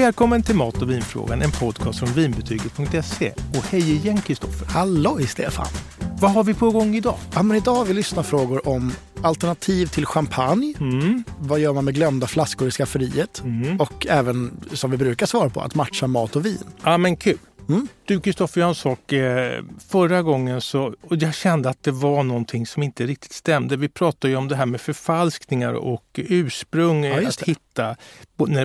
Välkommen till Mat och vinfrågan, en podcast från vinbetyget.se. Och hej igen Kristoffer. Halloj Stefan! Vad har vi på gång idag? Ja, men idag har vi lyssnarfrågor om alternativ till champagne. Mm. Vad gör man med glömda flaskor i skafferiet? Mm. Och även, som vi brukar svara på, att matcha mat och vin. Ja men kul. Mm. Du Kristoffer, sak. Eh, förra gången så, och jag kände att det var någonting som inte riktigt stämde. Vi pratade ju om det här med förfalskningar och ursprung. Ja, eh, att det. hitta,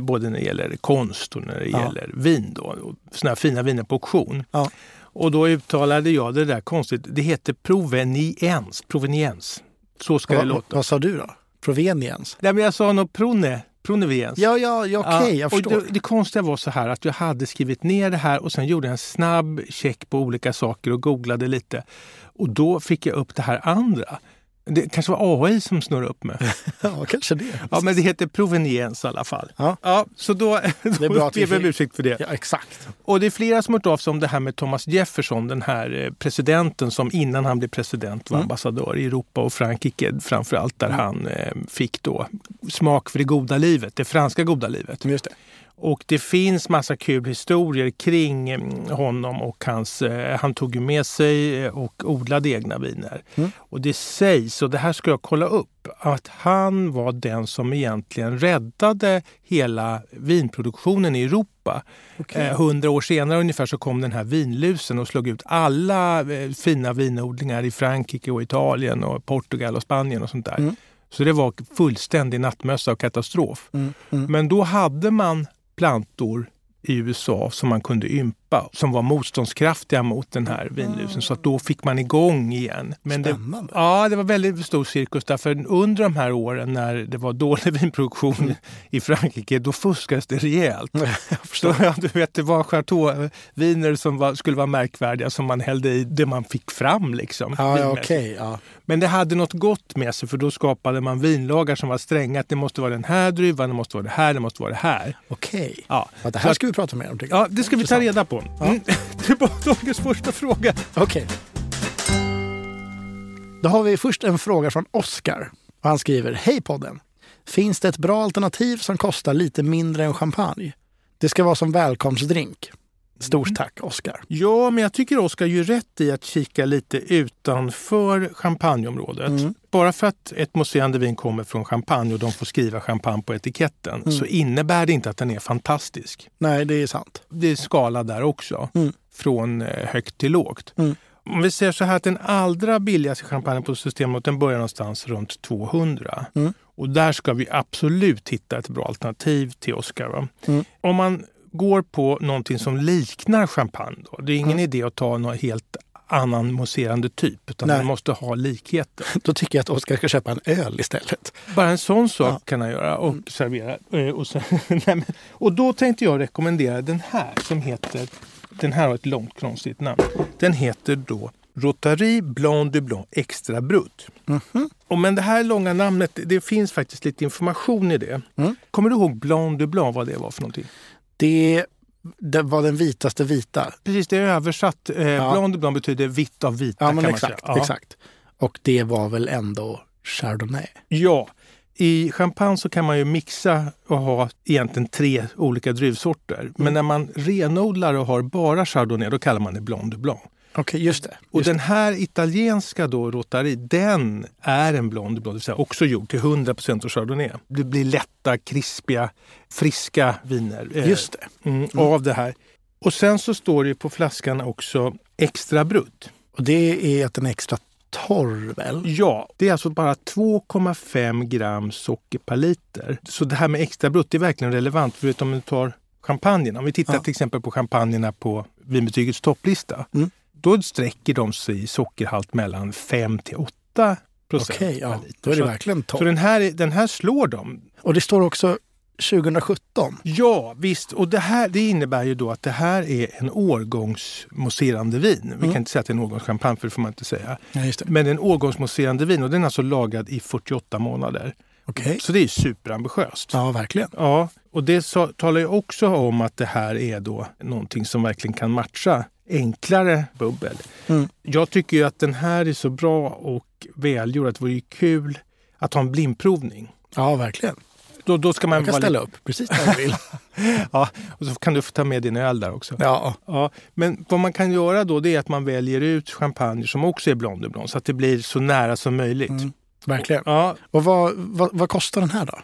både när det gäller konst och när det Ja. gäller vin. Då, såna här fina viner på auktion. Ja. Och då uttalade jag det där konstigt. Det heter proveniens. proveniens. Så ska det Vad, låta. vad sa du då? Proveniens? Nej, men jag sa nog prone. Pronevens. Ja, ja, ja okej, jag och förstår. det, det konstiga var så här att jag hade skrivit ner det här och sen gjorde jag en snabb check på olika saker och googlade lite. Och då fick jag upp det här andra. Det kanske var AI som snurrade upp mig. Ja, kanske det. Ja, men det heter proveniens i alla fall. Ja. så då, då är bra att vi ber om ursäkt för det. Ja, exakt. Och det är flera som har hört av sig om det här med Thomas Jefferson, den här eh, presidenten som innan han blev president var Mm. ambassadör i Europa och Frankrike framförallt där Mm. han eh, fick då smak för det goda livet, det franska goda livet. Just det. Och det finns massa kul historier kring mm, honom och hans, eh, han tog ju med sig eh, och odlade egna viner. Mm. Och det sägs, och det här ska jag kolla upp, att han var den som egentligen räddade hela vinproduktionen i Europa. Eh, Hundra år senare ungefär så kom den här vinlusen och slog ut alla eh, fina vinodlingar i Frankrike och Italien och Portugal och Spanien och sånt där. Mm. Så det var fullständig nattmössa och katastrof. Mm, mm. Men då hade man plantor i USA som man kunde ympa som var motståndskraftiga mot den här vinlusen. Så att då fick man igång igen. Men det, Spännande. ja, det var väldigt stor cirkus därför under de här åren när det var dålig vinproduktion i Frankrike, då fuskades det rejält. Jag förstår. Så, ja, du vet, det var chateauviner som var, skulle vara märkvärdiga som man hällde i det man fick fram. Liksom, Ja, okej. ja. Men det hade något gott med sig för då skapade man vinlagar som var stränga. Att det måste vara den här druvan, det måste vara det här, det måste vara det här. Okej. Ja, Ja, det här ska vi prata mer om. ja det ska vi ta reda på. Mm. Det var dagens första fråga. Okej. Då har vi först en fråga från Oskar. Han skriver, Hej podden! Finns det ett bra alternativ som kostar lite mindre än champagne? Det ska vara som välkomstdrink. Stort tack Oskar. Ja, men jag tycker Oskar gör rätt i att kika lite utanför champagneområdet. Mm. Bara för att ett mousserande vin kommer från champagne och de får skriva champagne på etiketten Mm. så innebär det inte att den är fantastisk. Nej, det är sant. Det är skala där också, Mm. från eh, högt till lågt. Mm. Om vi säger så här att den allra billigaste champagnen på systemet den börjar någonstans runt 200. Mm. Och där ska vi absolut hitta ett bra alternativ till Oscar. Mm. Om man går på någonting som liknar champagne, då, det är ingen Mm. idé att ta någon helt annan mousserande typ, utan Nej. man måste ha likheter. Då tycker jag att Oskar ska köpa en öl istället. Bara en sån sak Ja. Mm. kan han göra och servera. Eh, Och, sen, och då tänkte jag rekommendera den här som heter, den här har ett långt konstigt namn. Den heter då Rotary Blanc du Blanc Extra Brut. Mhm. Och men det här långa namnet, det, det finns faktiskt lite information i det. Mm. Kommer du ihåg Blanc du Blanc, vad det var för någonting? Det, det var den vitaste vita. Precis, det är översatt. Eh, Ja. Blanc du Blanc betyder vitt av vita Ja, men exakt. Ja. exakt. Och det var väl ändå Chardonnay? Ja, i champagne så kan man ju mixa och ha egentligen tre olika druvsorter. Mm. Men när man renodlar och har bara chardonnay, då kallar man det blanc de blanc. Okej, just det. Och Just den här italienska då, Rotary, den är en blanc de blanc, det vill säga också gjord till 100% av chardonnay. Det blir lätta, krispiga, friska viner eh, Just det. mm, av det här. Och sen så står det på flaskan också extra brut. Och det är att den är extra torr väl? Ja, det är alltså bara 2,5 gram socker per liter. Så det här med extra brut är verkligen relevant förutom om du tar champagnen. Om vi tittar Ja. till exempel på champagnerna på vinbetygets topplista. Mm. Då sträcker de sig i sockerhalt mellan 5 till 8 procent Okej, ja. liter. Då är det så, verkligen så torr. den, här, är- den här slår dem. Och det står också 2017. Ja, visst. Och det här det innebär ju då att det här är en årgångsmousserande vin. Vi Mm. kan inte säga att det är en årgångschampagne, för det får man inte säga. Ja. Men en årgångsmousserande vin och den är alltså lagad i 48 månader. Okej. Så det är superambitiöst. Ja, verkligen. Ja, och det sa, talar ju också om att det här är då någonting som verkligen kan matcha enklare bubbel. Mm. Jag tycker ju att den här är så bra och välgjord att det vore kul att ha en blindprovning. Ja, verkligen. Då, då ska man Jag kan ställa lite- upp precis när du vill. Ja, och så kan du få ta med din öl där också. ja. Ja, men vad man kan göra då det är att man väljer ut champagne som också är Blanc de Blanc så att det blir så nära som möjligt. Mm. Verkligen. Ja, Och vad, vad, vad kostar den här då?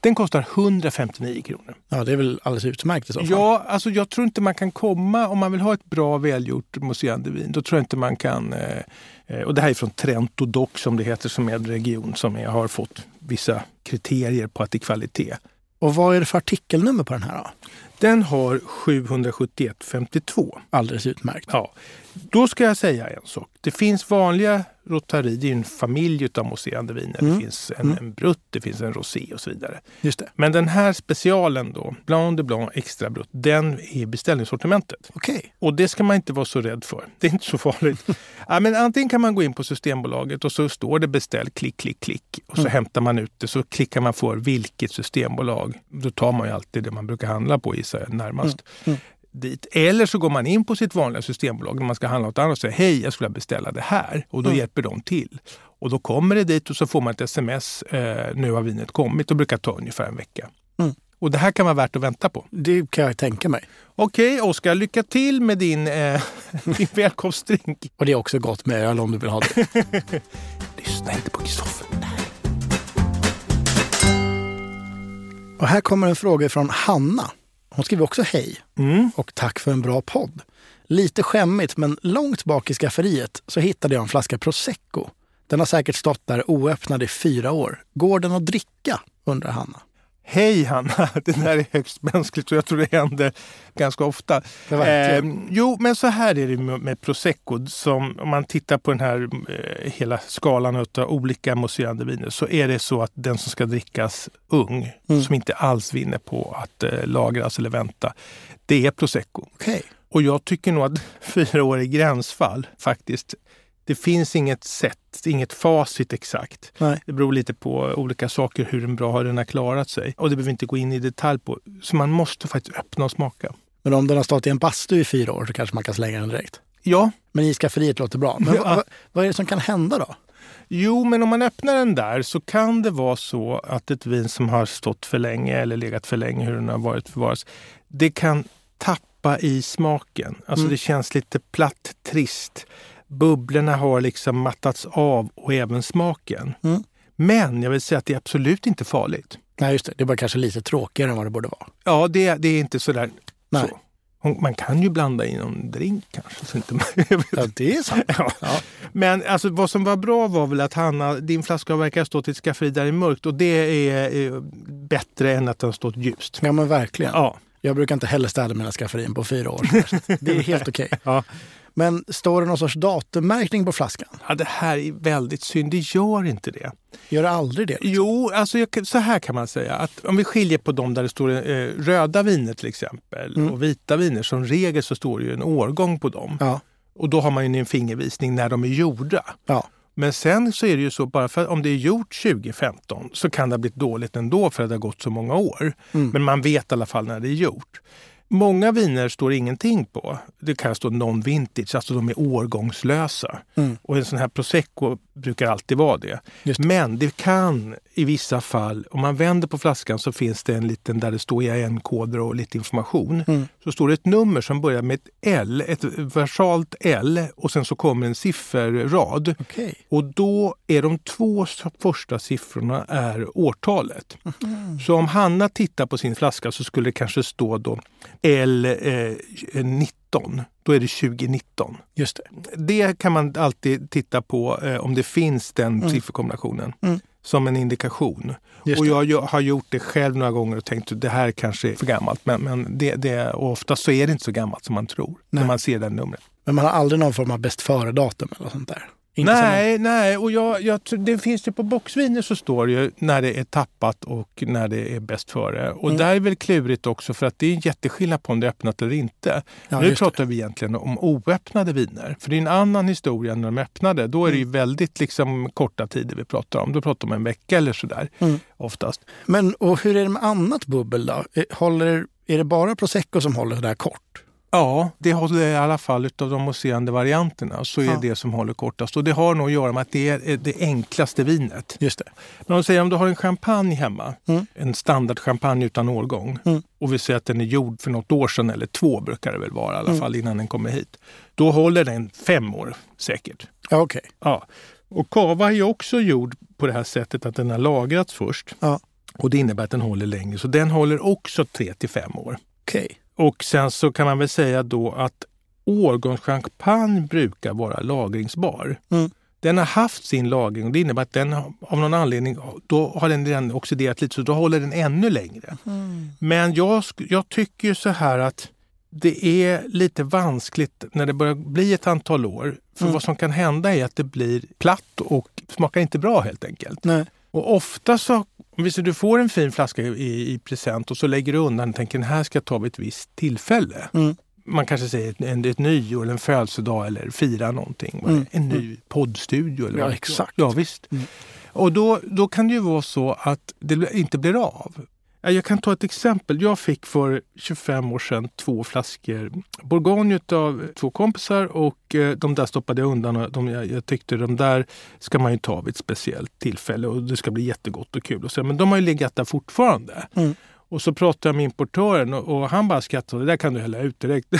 Den kostar 159 kronor. Ja, det är väl alldeles utmärkt i så fall. Ja, alltså jag tror inte man kan komma, om man vill ha ett bra välgjort mousserande vin, då tror jag inte man kan eh, eh, och det här är från Trento Doc som det heter, som är en region som är, har fått vissa kriterier på att det är kvalitet. Och vad är det för artikelnummer på den här då? Den har 771,52. Alldeles utmärkt. Ja, då ska jag säga en sak. Det finns vanliga Rotary, det är en familj av mousserande viner. Mm. Det finns en, en Brut, det finns en Rosé och så vidare. Just det. Men den här specialen då, Blanc de Blanc Extra Brut, den är i beställningssortimentet. Okej. Och det ska man inte vara så rädd för. Det är inte så farligt. ja, men antingen kan man gå in på Systembolaget och så står det beställ, klick, klick, klick. Och så Mm. hämtar man ut det. Så klickar man för vilket systembolag. Då tar man ju alltid det man brukar handla på gissar jag, närmast. Mm. Dit. Eller så går man in på sitt vanliga systembolag när man ska handla något annat och säger hej, jag skulle beställa det här. Och då Mm. hjälper de till. Och då kommer det dit och så får man ett sms. Eh, nu har vinet kommit. och brukar ta ungefär en vecka. Mm. Och det här kan vara värt att vänta på. Det kan jag tänka mig. Okej, Oskar, lycka till med din, eh, din välkomstdrink. Och det är också gott med öl om du vill ha det. Lyssna inte på Kristoffer. Och här kommer en fråga från Hanna. Hon skriver också hej Mm. och tack för en bra podd. Lite skämmigt, men långt bak i skafferiet så hittade jag en flaska prosecco. Den har säkert stått där oöppnad i fyra år. Går den att dricka? undrar Hanna. Hej Hanna, det där är högst mänskligt och jag tror det händer ganska ofta. Eh, jo, men så här är det med, prosecco. Som, om man tittar på den här eh, hela skalan av olika mousserande viner så är det så att den som ska drickas ung, Mm. som inte alls vinner på att eh, lagras eller vänta, det är prosecco. Okej. Och jag tycker nog att fyra år är gränsfall faktiskt. Det finns inget sätt, inget facit exakt. Nej. Det beror lite på olika saker, hur bra har den har klarat sig. Och det behöver vi inte gå in i detalj på. Så man måste faktiskt öppna och smaka. Men om den har stått i en bastu i fyra år så kanske man kan slänga den direkt. Ja, Men i skafferiet låter bra. Men Ja. vad, vad är det som kan hända då? jo, men om man öppnar den där så kan det vara så att ett vin som har stått för länge eller legat för länge, hur den har varit förvaras, det kan tappa i smaken. Alltså Mm. det känns lite platt, trist. Bubblorna har liksom mattats av och även smaken. Mm. Men jag vill säga att det är absolut inte farligt. Nej, just det. Det är bara kanske lite tråkigare än vad det borde vara. Ja, det, det är inte sådär Nej. så. Man kan ju blanda i någon drink kanske. Så inte man, Ja, det är sant. Ja. Ja. Men alltså, vad som var bra var väl att Hanna, din flaska verkar ha stått i ett skafferi där det är mörkt och det är eh, bättre än att den har stått ljust. Ja, men verkligen. Ja. Jag brukar inte heller städa mina skafferin på fyra år. Det är helt okej. Ja. Men står det någon sorts datummärkning på flaskan? ja, det här är väldigt synd. Det gör inte det. Gör det aldrig det? Jo, alltså jag, så här kan man säga. att Om vi skiljer på dem där det står eh, röda viner till exempel Mm. och vita viner. Som regel så står det ju en årgång på dem. Ja. Och då har man ju en fingervisning när de är gjorda. ja. Men sen så är det ju så, bara för att om det är gjort 2015 så kan det ha blivit dåligt ändå för att det har gått så många år. Mm. Men man vet i alla fall när det är gjort. Många viner står ingenting på. Det kan stå non-vintage, alltså de är årgångslösa. Mm. Och en sån här prosecco brukar alltid vara det. Det. Men det kan i vissa fall, om man vänder på flaskan så finns det en liten där det står IAN-koder och lite information. Mm. Så står det ett nummer som börjar med ett L, ett versalt L och sen så kommer en sifferrad. Okej. Och då är de två första siffrorna är årtalet. Mhm. Så om Hanna tittar på sin flaska så skulle det kanske stå då L19. Då är det 2019. Just det. Det kan man alltid titta på eh, om det finns den Mm. sifferkombinationen Mm. som en indikation. Och jag, jag har gjort det själv några gånger och tänkt att det här kanske är för gammalt. Men, men det, det, ofta så är det inte så gammalt som man tror när Nej. man ser det numret. Men man har aldrig någon form av bäst före-datum eller sånt där? Inte som nej, nej, och jag, jag, det finns ju på boxviner så står det ju när det är tappat och när det är bäst före. Och Mm. där är väl klurigt också för att det är en jätteskillnad på om det är öppnat eller inte. Ja, nu just det. pratar vi egentligen om oöppnade viner. För det är en annan historia när de är öppnade. Då är det ju Mm. väldigt liksom, korta tider vi pratar om. Då pratar man en vecka eller sådär Mm. oftast. Men och hur är det med annat bubbel då? Eh, Håller, är det bara prosecco som håller sådär kort? Ja, det håller i alla fall utav de mousserande varianterna så är Ja. det som håller kortast. Och det har nog att göra med att det är det enklaste vinet. Just det. Men om, säger, om du har en champagne hemma, Mm. en standardchampagne utan årgång Mm. och vi säger att den är gjord för något år sedan eller två brukar det väl vara i alla Mm. fall innan den kommer hit. Då håller den fem år säkert. Ja, okej. Ja. Och kava är ju också gjord på det här sättet att den har lagrats först. Ja. Och det innebär att den håller längre. Så den håller också tre till fem år. Okej. Och sen så kan man väl säga då att årgångschampagne brukar vara lagringsbar. Mm. Den har haft sin lagring och det innebär att den av någon anledning då har den redan oxiderat lite så då håller den ännu längre. Men jag, jag tycker så här att det är lite vanskligt när det börjar bli ett antal år. För Mm. vad som kan hända är att det blir platt och smakar inte bra helt enkelt. Nej. Och ofta så, om vi säger du får en fin flaska i, i present och så lägger du undan och tänker den här ska jag ta vid ett visst tillfälle. Mm. Man kanske säger ett, en, ett nyår eller en födelsedag eller fira någonting. Mm. En ny poddstudio. Eller Ja, exakt. Ja, visst. Mm. Och då, då kan det ju vara så att det inte blir av. Jag kan ta ett exempel. Jag fick för 25 år sedan två flaskor Bourgogne av två kompisar och eh, de där stoppade jag undan. Och de, jag, jag tyckte de där ska man ju ta vid ett speciellt tillfälle och det ska bli jättegott och kul. Och så, men de har ju legat där fortfarande. Mm. Och så pratade jag med importören och, och han bara skrattade. Det där kan du hälla ut direkt.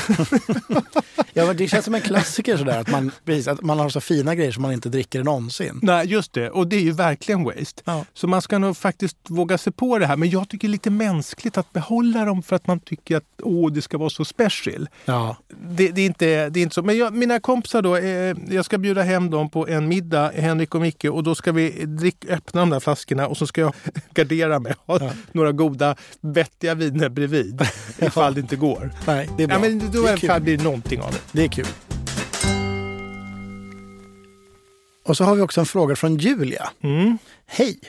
Ja, det känns som en klassiker sådär att man, precis, att man har så fina grejer som man inte dricker någonsin. Nej, just det. Och det är ju verkligen waste. Ja. Så man ska nog faktiskt våga sig på det här. Men jag tycker det är lite mänskligt att behålla dem för att man tycker att åh, det ska vara så special. Ja. Det, det, är, inte, det är inte så. Men jag, mina kompisar då, eh, jag ska bjuda hem dem på en middag, Henrik och Micke. Och då ska vi drick, öppna de där flaskorna och så ska jag gardera. Ha Ja. några goda, vettiga viner bredvid. Ifall det inte går. Nej, det är bra. Ja, men då det, är kul. blir det någonting av det. det är kul. Och så har vi också en fråga från Julia. Mm. Hej!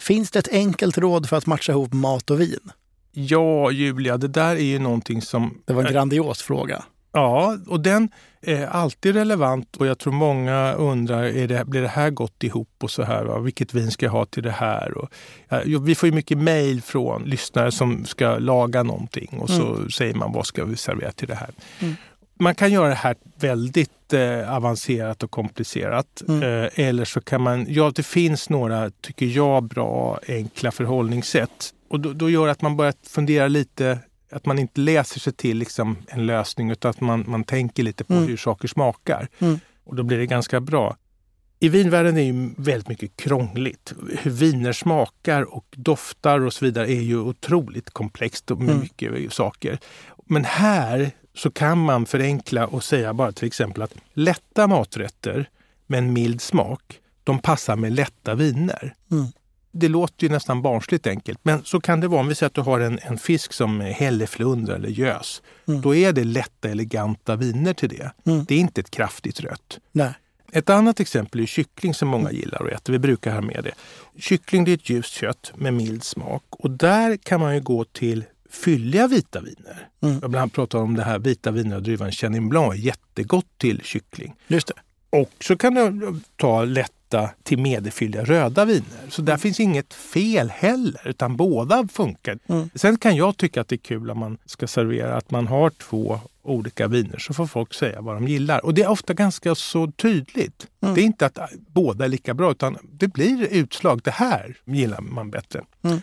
Finns det ett enkelt råd för att matcha ihop mat och vin? Ja, Julia, det där är ju någonting som Det var en grandios fråga. Ja, och den är alltid relevant och jag tror många undrar, är det, blir det här gott ihop och så här? Va? Vilket vin ska jag ha till det här? Och, ja, vi får ju mycket mejl från lyssnare som ska laga någonting och så säger man vad ska vi servera till det här? Mm. Man kan göra det här väldigt eh, avancerat och komplicerat. Mm. Eh, eller så kan man, ja det finns några, tycker jag, bra enkla förhållningssätt. Och då, då gör att man börjar fundera lite att man inte läser sig till liksom en lösning utan att man, man tänker lite på Mm. hur saker smakar. Mm. Och då blir det ganska bra. I vinvärlden är ju väldigt mycket krångligt. Hur viner smakar och doftar och så vidare är ju otroligt komplext och Mm. mycket saker. Men här så kan man förenkla och säga bara till exempel att lätta maträtter med en mild smak, de passar med lätta viner. Det låter ju nästan barnsligt enkelt, men så kan det vara. Om vi säger att du har en, en fisk som är hälleflunder eller gös. Mm. Då är det lätta, eleganta viner till det. Mm. Det är inte ett kraftigt rött. Nej. Ett annat exempel är kyckling som många gillar att äta. Vi brukar ha med det. Kyckling det är ett ljust kött med mild smak och där kan man ju gå till fylliga vita viner. Mm. Jag bland pratar om det här vita viner, druvan Chenin Blanc jättegott till kyckling. Just det. Och så kan du ta lätta till medelfylliga röda viner. Så där finns inget fel heller, utan båda funkar. Mm. Sen kan jag tycka att det är kul om man ska servera att man har två olika viner så får folk säga vad de gillar. Och det är ofta ganska så tydligt. Mm. Det är inte att båda är lika bra utan det blir utslag. Det här gillar man bättre. Mm.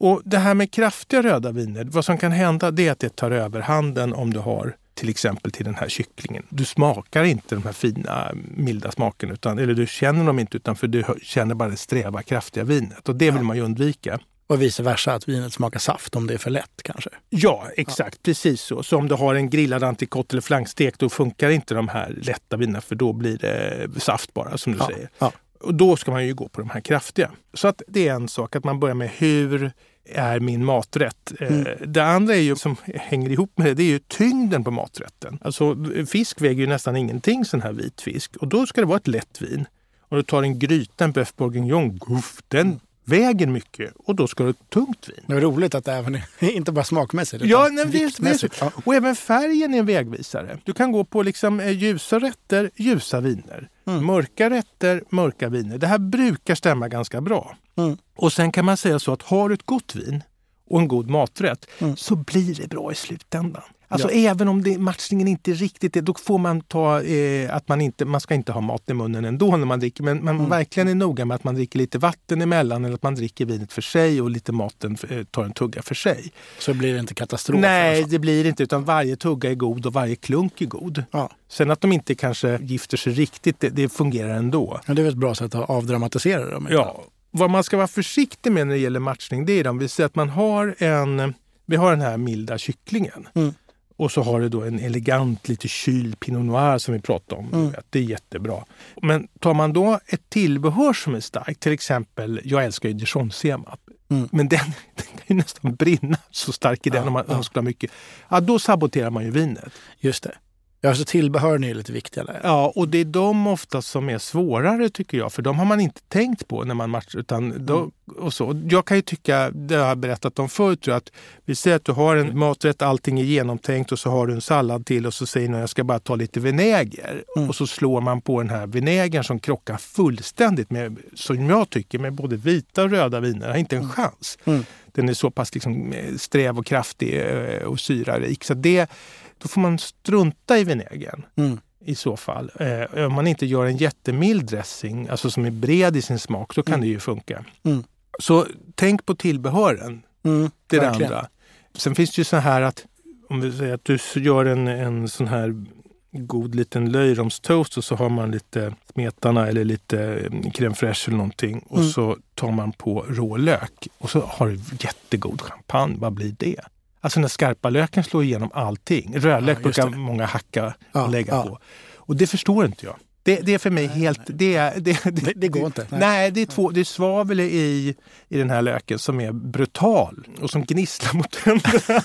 Och det här med kraftiga röda viner, vad som kan hända det är att det tar överhanden om du har till exempel till den här kycklingen. Du smakar inte de här fina milda smakerna, utan, eller du känner dem inte utan för du känner bara det sträva kraftiga vinet och det vill man ju undvika. Och vice versa, att vinet smakar saft om det är för lätt kanske. Ja, exakt. Precis så. Så om du har en grillad entrecote eller flankstek då funkar inte de här lätta vinerna för då blir det saft bara som du Ja. säger. Ja. Och då ska man ju gå på de här kraftiga. Så att det är en sak att man börjar med hur är min maträtt? Eh, Mm. Det andra är ju, som hänger ihop med det, det är ju tyngden på maträtten. Alltså fisk väger ju nästan ingenting sån här vit fisk och då ska det vara ett lätt vin. Och du tar en gryta, en bœuf bourguignon, guff, den väger mycket och då ska du ha ett tungt vin. Det är roligt att det även inte bara smakmässigt utan Ja, nej, viktmässigt. Ja. Och även färgen är en vägvisare. Du kan gå på liksom eh, ljusa rätter, ljusa viner. Mm. Mörka rätter, mörka viner. Det här brukar stämma ganska bra. Mm. Och sen kan man säga så att har du ett gott vin och en god maträtt Mm. så blir det bra i slutändan. Alltså även om det, matchningen inte riktigt är, då får man ta eh, att man inte, man ska inte ha mat i munnen ändå när man dricker. Men man Mm. verkligen är noga med att man dricker lite vatten emellan eller att man dricker vinet för sig och lite maten eh, tar en tugga för sig. Så blir det inte katastrof. Nej, det blir det inte utan varje tugga är god och varje klunk är god. Ja. Sen att de inte kanske gifter sig riktigt, det, det fungerar ändå. Men det är ett bra sätt att avdramatisera inte Ja, vad man ska vara försiktig med när det gäller matchning det är om vi säger att man har en, vi har den här milda kycklingen. Mm. Och så har du då en elegant, lite kyld Pinot Noir som vi pratade om. Mm. Det är jättebra. Men tar man då ett tillbehör som är starkt, till exempel, jag älskar ju dijonsenap. Mm. Men den, den kan ju nästan brinna så stark är den Ja, om man, om ja. man skulle ha mycket. Ja, då saboterar man ju vinet. Just det. Ja, så tillbehören är lite viktiga där. Ja, och det är de ofta som är svårare tycker jag, för de har man inte tänkt på när man matchar. Utan Mm. och så. Jag kan ju tycka, det har jag berättat om förut, jag, att vi säger att du har en maträtt, allting är genomtänkt och så har du en sallad till och så säger någon jag ska bara ta lite vinäger. Mm. Och så slår man på den här vinägern som krockar fullständigt med, som jag tycker, med både vita och röda viner. Har inte en chans. Mm. Den är så pass liksom eh, sträv och kraftig eh, och syrarik. Så det, då får man strunta i vinägern Mm. i så fall. Eh, om man inte gör en jättemild dressing, alltså som är bred i sin smak, så kan Mm. det ju funka. Mm. Så tänk på tillbehören, Mm. det är det andra. Sen finns det ju så här att om vi säger att du gör en, en sån här god liten löjromstoast och så har man lite smetana eller lite eh, crème fraîche eller någonting och Mm. så tar man på rå lök och så har du jättegod champagne. Vad blir det? Alltså den skarpa löken slår igenom allting. Rödlök Ja, brukar många hacka och lägga på. Och det förstår inte jag. Det, det är för mig helt... Det, är- det, Det, det går inte. Nej, det är, två, det är svavel i, i den här löken som är brutal och som gnisslar mot tänderna.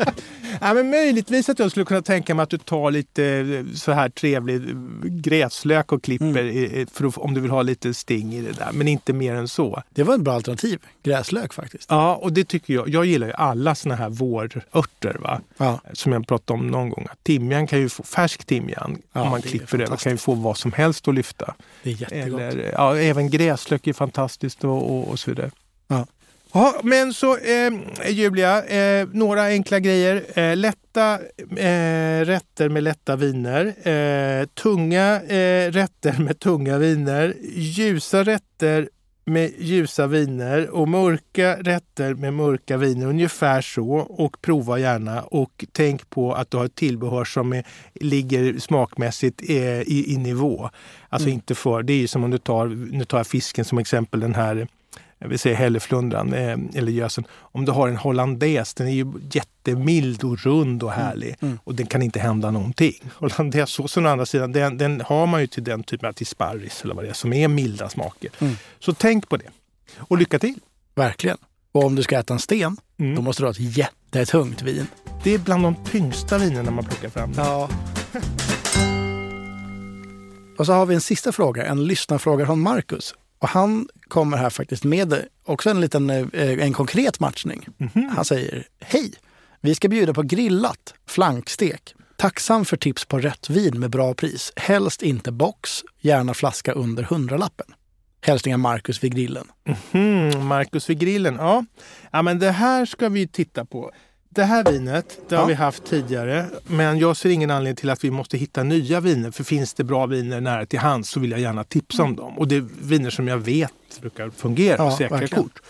ja, men möjligtvis att jag skulle kunna tänka mig att du tar lite eh, så här trevlig eh, gräslök och klipper Mm. i- för om du vill ha lite sting i det där. Men inte mer än så. Det var ett bra alternativ. Gräslök faktiskt. Ja, och det tycker jag. Jag gillar ju alla såna här vårörter. Va? Ja. Som jag pratade om någon gång. Timjan kan ju få, färsk timjan, Ja, om man det klipper över, kan ju få vad som helst att lyfta. Det är jättegott. Eller, ja, även gräslök är fantastiskt och, och, och så vidare. Ja. Ja, men så eh, Julia, eh, några enkla grejer. Eh, lätta eh, rätter med lätta viner. Eh, tunga eh, rätter med tunga viner. Ljusa rätter med ljusa viner och mörka rätter med mörka viner. Ungefär så. Och prova gärna. Och tänk på att du har ett tillbehör som är, ligger smakmässigt eh, i, i nivå. Alltså Mm. inte för... Det är ju som om du tar, nu tar jag fisken som exempel, den här jag vill säga hälleflundran eh, eller gösen. Om du har en hollandaise, den är ju jättemild och rund och härlig. mm. Och den kan inte hända någonting. Hollandaisesåsen å andra sidan, den, den har man ju till den typen av till sparris eller vad det är, som är milda smaker. Mm. Så tänk på det. Och lycka till! Verkligen. Och om du ska äta en sten, Mm. då måste du ha ett jättetungt vin. Det är bland de tyngsta vinerna man plockar fram. Ja. Och så har vi en sista fråga, en lyssnarfråga från Marcus. Och han kommer här faktiskt med också en liten eh, en konkret matchning. Mhm. Han säger Hej! Vi ska bjuda på grillat, flankstek. Tacksam för tips på rätt vin med bra pris. Helst inte box, gärna flaska under hundralappen. Hälsningar Marcus vid grillen. Hmm, Marcus vid grillen. Ja. ja, men det här ska vi titta på. Det här vinet, det har Ja. vi haft tidigare. Men jag ser ingen anledning till att vi måste hitta nya viner. För finns det bra viner nära till hands så vill jag gärna tipsa om dem. Och det är viner som jag vet brukar fungera, Ja, säkra verkligen. kort.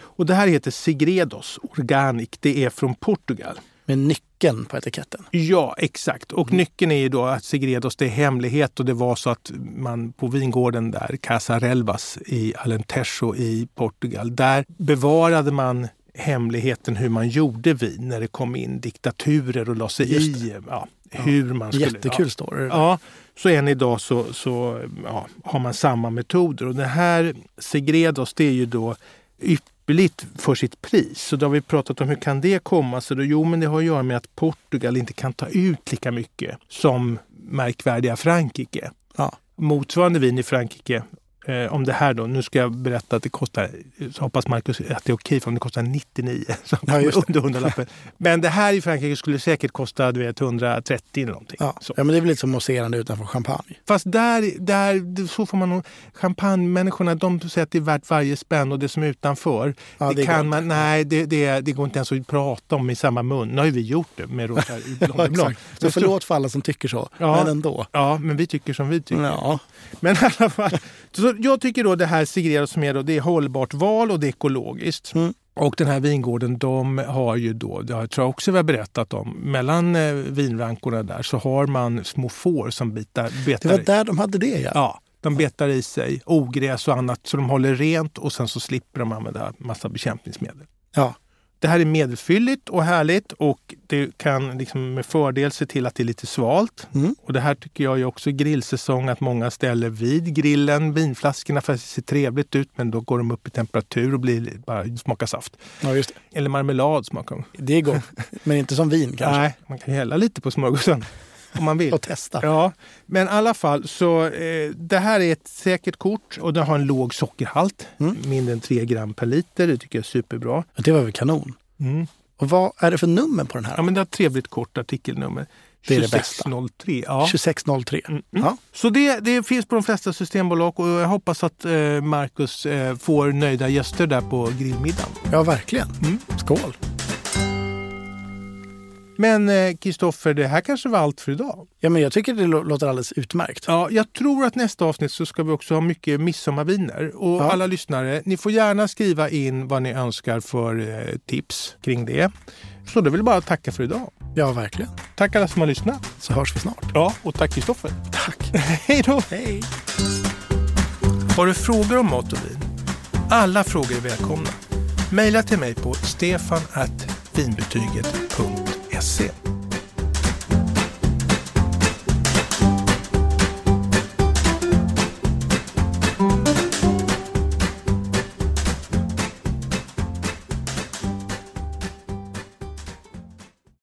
Och det här heter Sigredos Organic. Det är från Portugal. Med nyckeln på etiketten. Ja, exakt. Och nyckeln är ju då att Sigredos, det är hemlighet och det var så att man på vingården där, Casa Relvas i Alentejo i Portugal, där bevarade man hemligheten hur man gjorde vin när det kom in diktaturer och la sig i ja, hur man skulle... Jättekul story. det där. Ja, så än idag så, så ja, har man samma metoder. Och det här Segredos det är ju då ypperligt för sitt pris. Så då har vi pratat om hur kan det komma sig? Jo, men det har att göra med att Portugal inte kan ta ut lika mycket som märkvärdiga Frankrike. Ja. Motsvarande vin i Frankrike eh, om det här då. Nu ska jag berätta att det kostar, så hoppas Marcus att det är okej för om det kostar 99. Så Ja, just under hundralappen. Men det här i Frankrike skulle säkert kosta du vet, 130 eller någonting. Ja. Så. ja, men det är väl lite som mousserande utanför champagne. Fast där, där, så får man nog... Champagnemänniskorna de säger att det är värt varje spänn och det som är utanför, Ja, det, det kan man, nej, det, det, det går inte ens att prata om i samma mun. Nu har ju vi gjort det med Rosary Ja, exakt. Så förlåt för alla som tycker så, Ja. men ändå. Ja, men vi tycker som vi tycker. Ja. Men i alla fall, så jag tycker då det här Sigredo som är då, det är hållbart val och det är ekologiskt. Mm. Och den här vingården, de har ju då, det har tror jag också vi har berättat om, mellan eh, vinrankorna där så har man små får som bitar, Det betar var i- där de hade det ja. Ja, de betar i sig ogräs och annat så de håller rent och sen så slipper de använda massa bekämpningsmedel. ja. Det här är medelfylligt och härligt och det kan liksom med fördel se till att det är lite svalt. Mm. Och det här tycker jag är också grillsäsong att många ställer vid grillen vinflaskorna för att det ser trevligt ut men då går de upp i temperatur och blir bara smakar saft. ja, just det. Eller marmelad smakar de. Det är gott, men inte som vin kanske. Nej, man kan hälla lite på smörgåsen om man vill. Och testa. Ja, men i alla fall så eh, det här är ett säkert kort och det har en låg sockerhalt. Mm. Mindre än 3 gram per liter. Det tycker jag är superbra. Det var väl kanon. Mm. Och vad är det för nummer på den här? Ja, men det har ett trevligt kort artikelnummer. Det är det bästa. 2603. Ja. 2603. Mm, mm. Ja. Så det, det finns på de flesta systembolag och jag hoppas att eh, Marcus eh, får nöjda gäster där på grillmiddagen. ja, verkligen. Mm. Skål! Men eh, Kristoffer, det här kanske var allt för idag. Ja, men jag tycker det lå- låter alldeles utmärkt. Ja, jag tror att nästa avsnitt så ska vi också ha mycket midsommarviner. Och Ja. alla lyssnare, ni får gärna skriva in vad ni önskar för eh, tips kring det. Så då vill bara tacka för idag. Ja, verkligen. Tack alla som har lyssnat. Så hörs vi snart. Ja, och tack Kristoffer. Tack. Hej då! Hej! Har du frågor om mat och vin? Alla frågor är välkomna. Maila till mig på stefanvinbetyget.se Sit.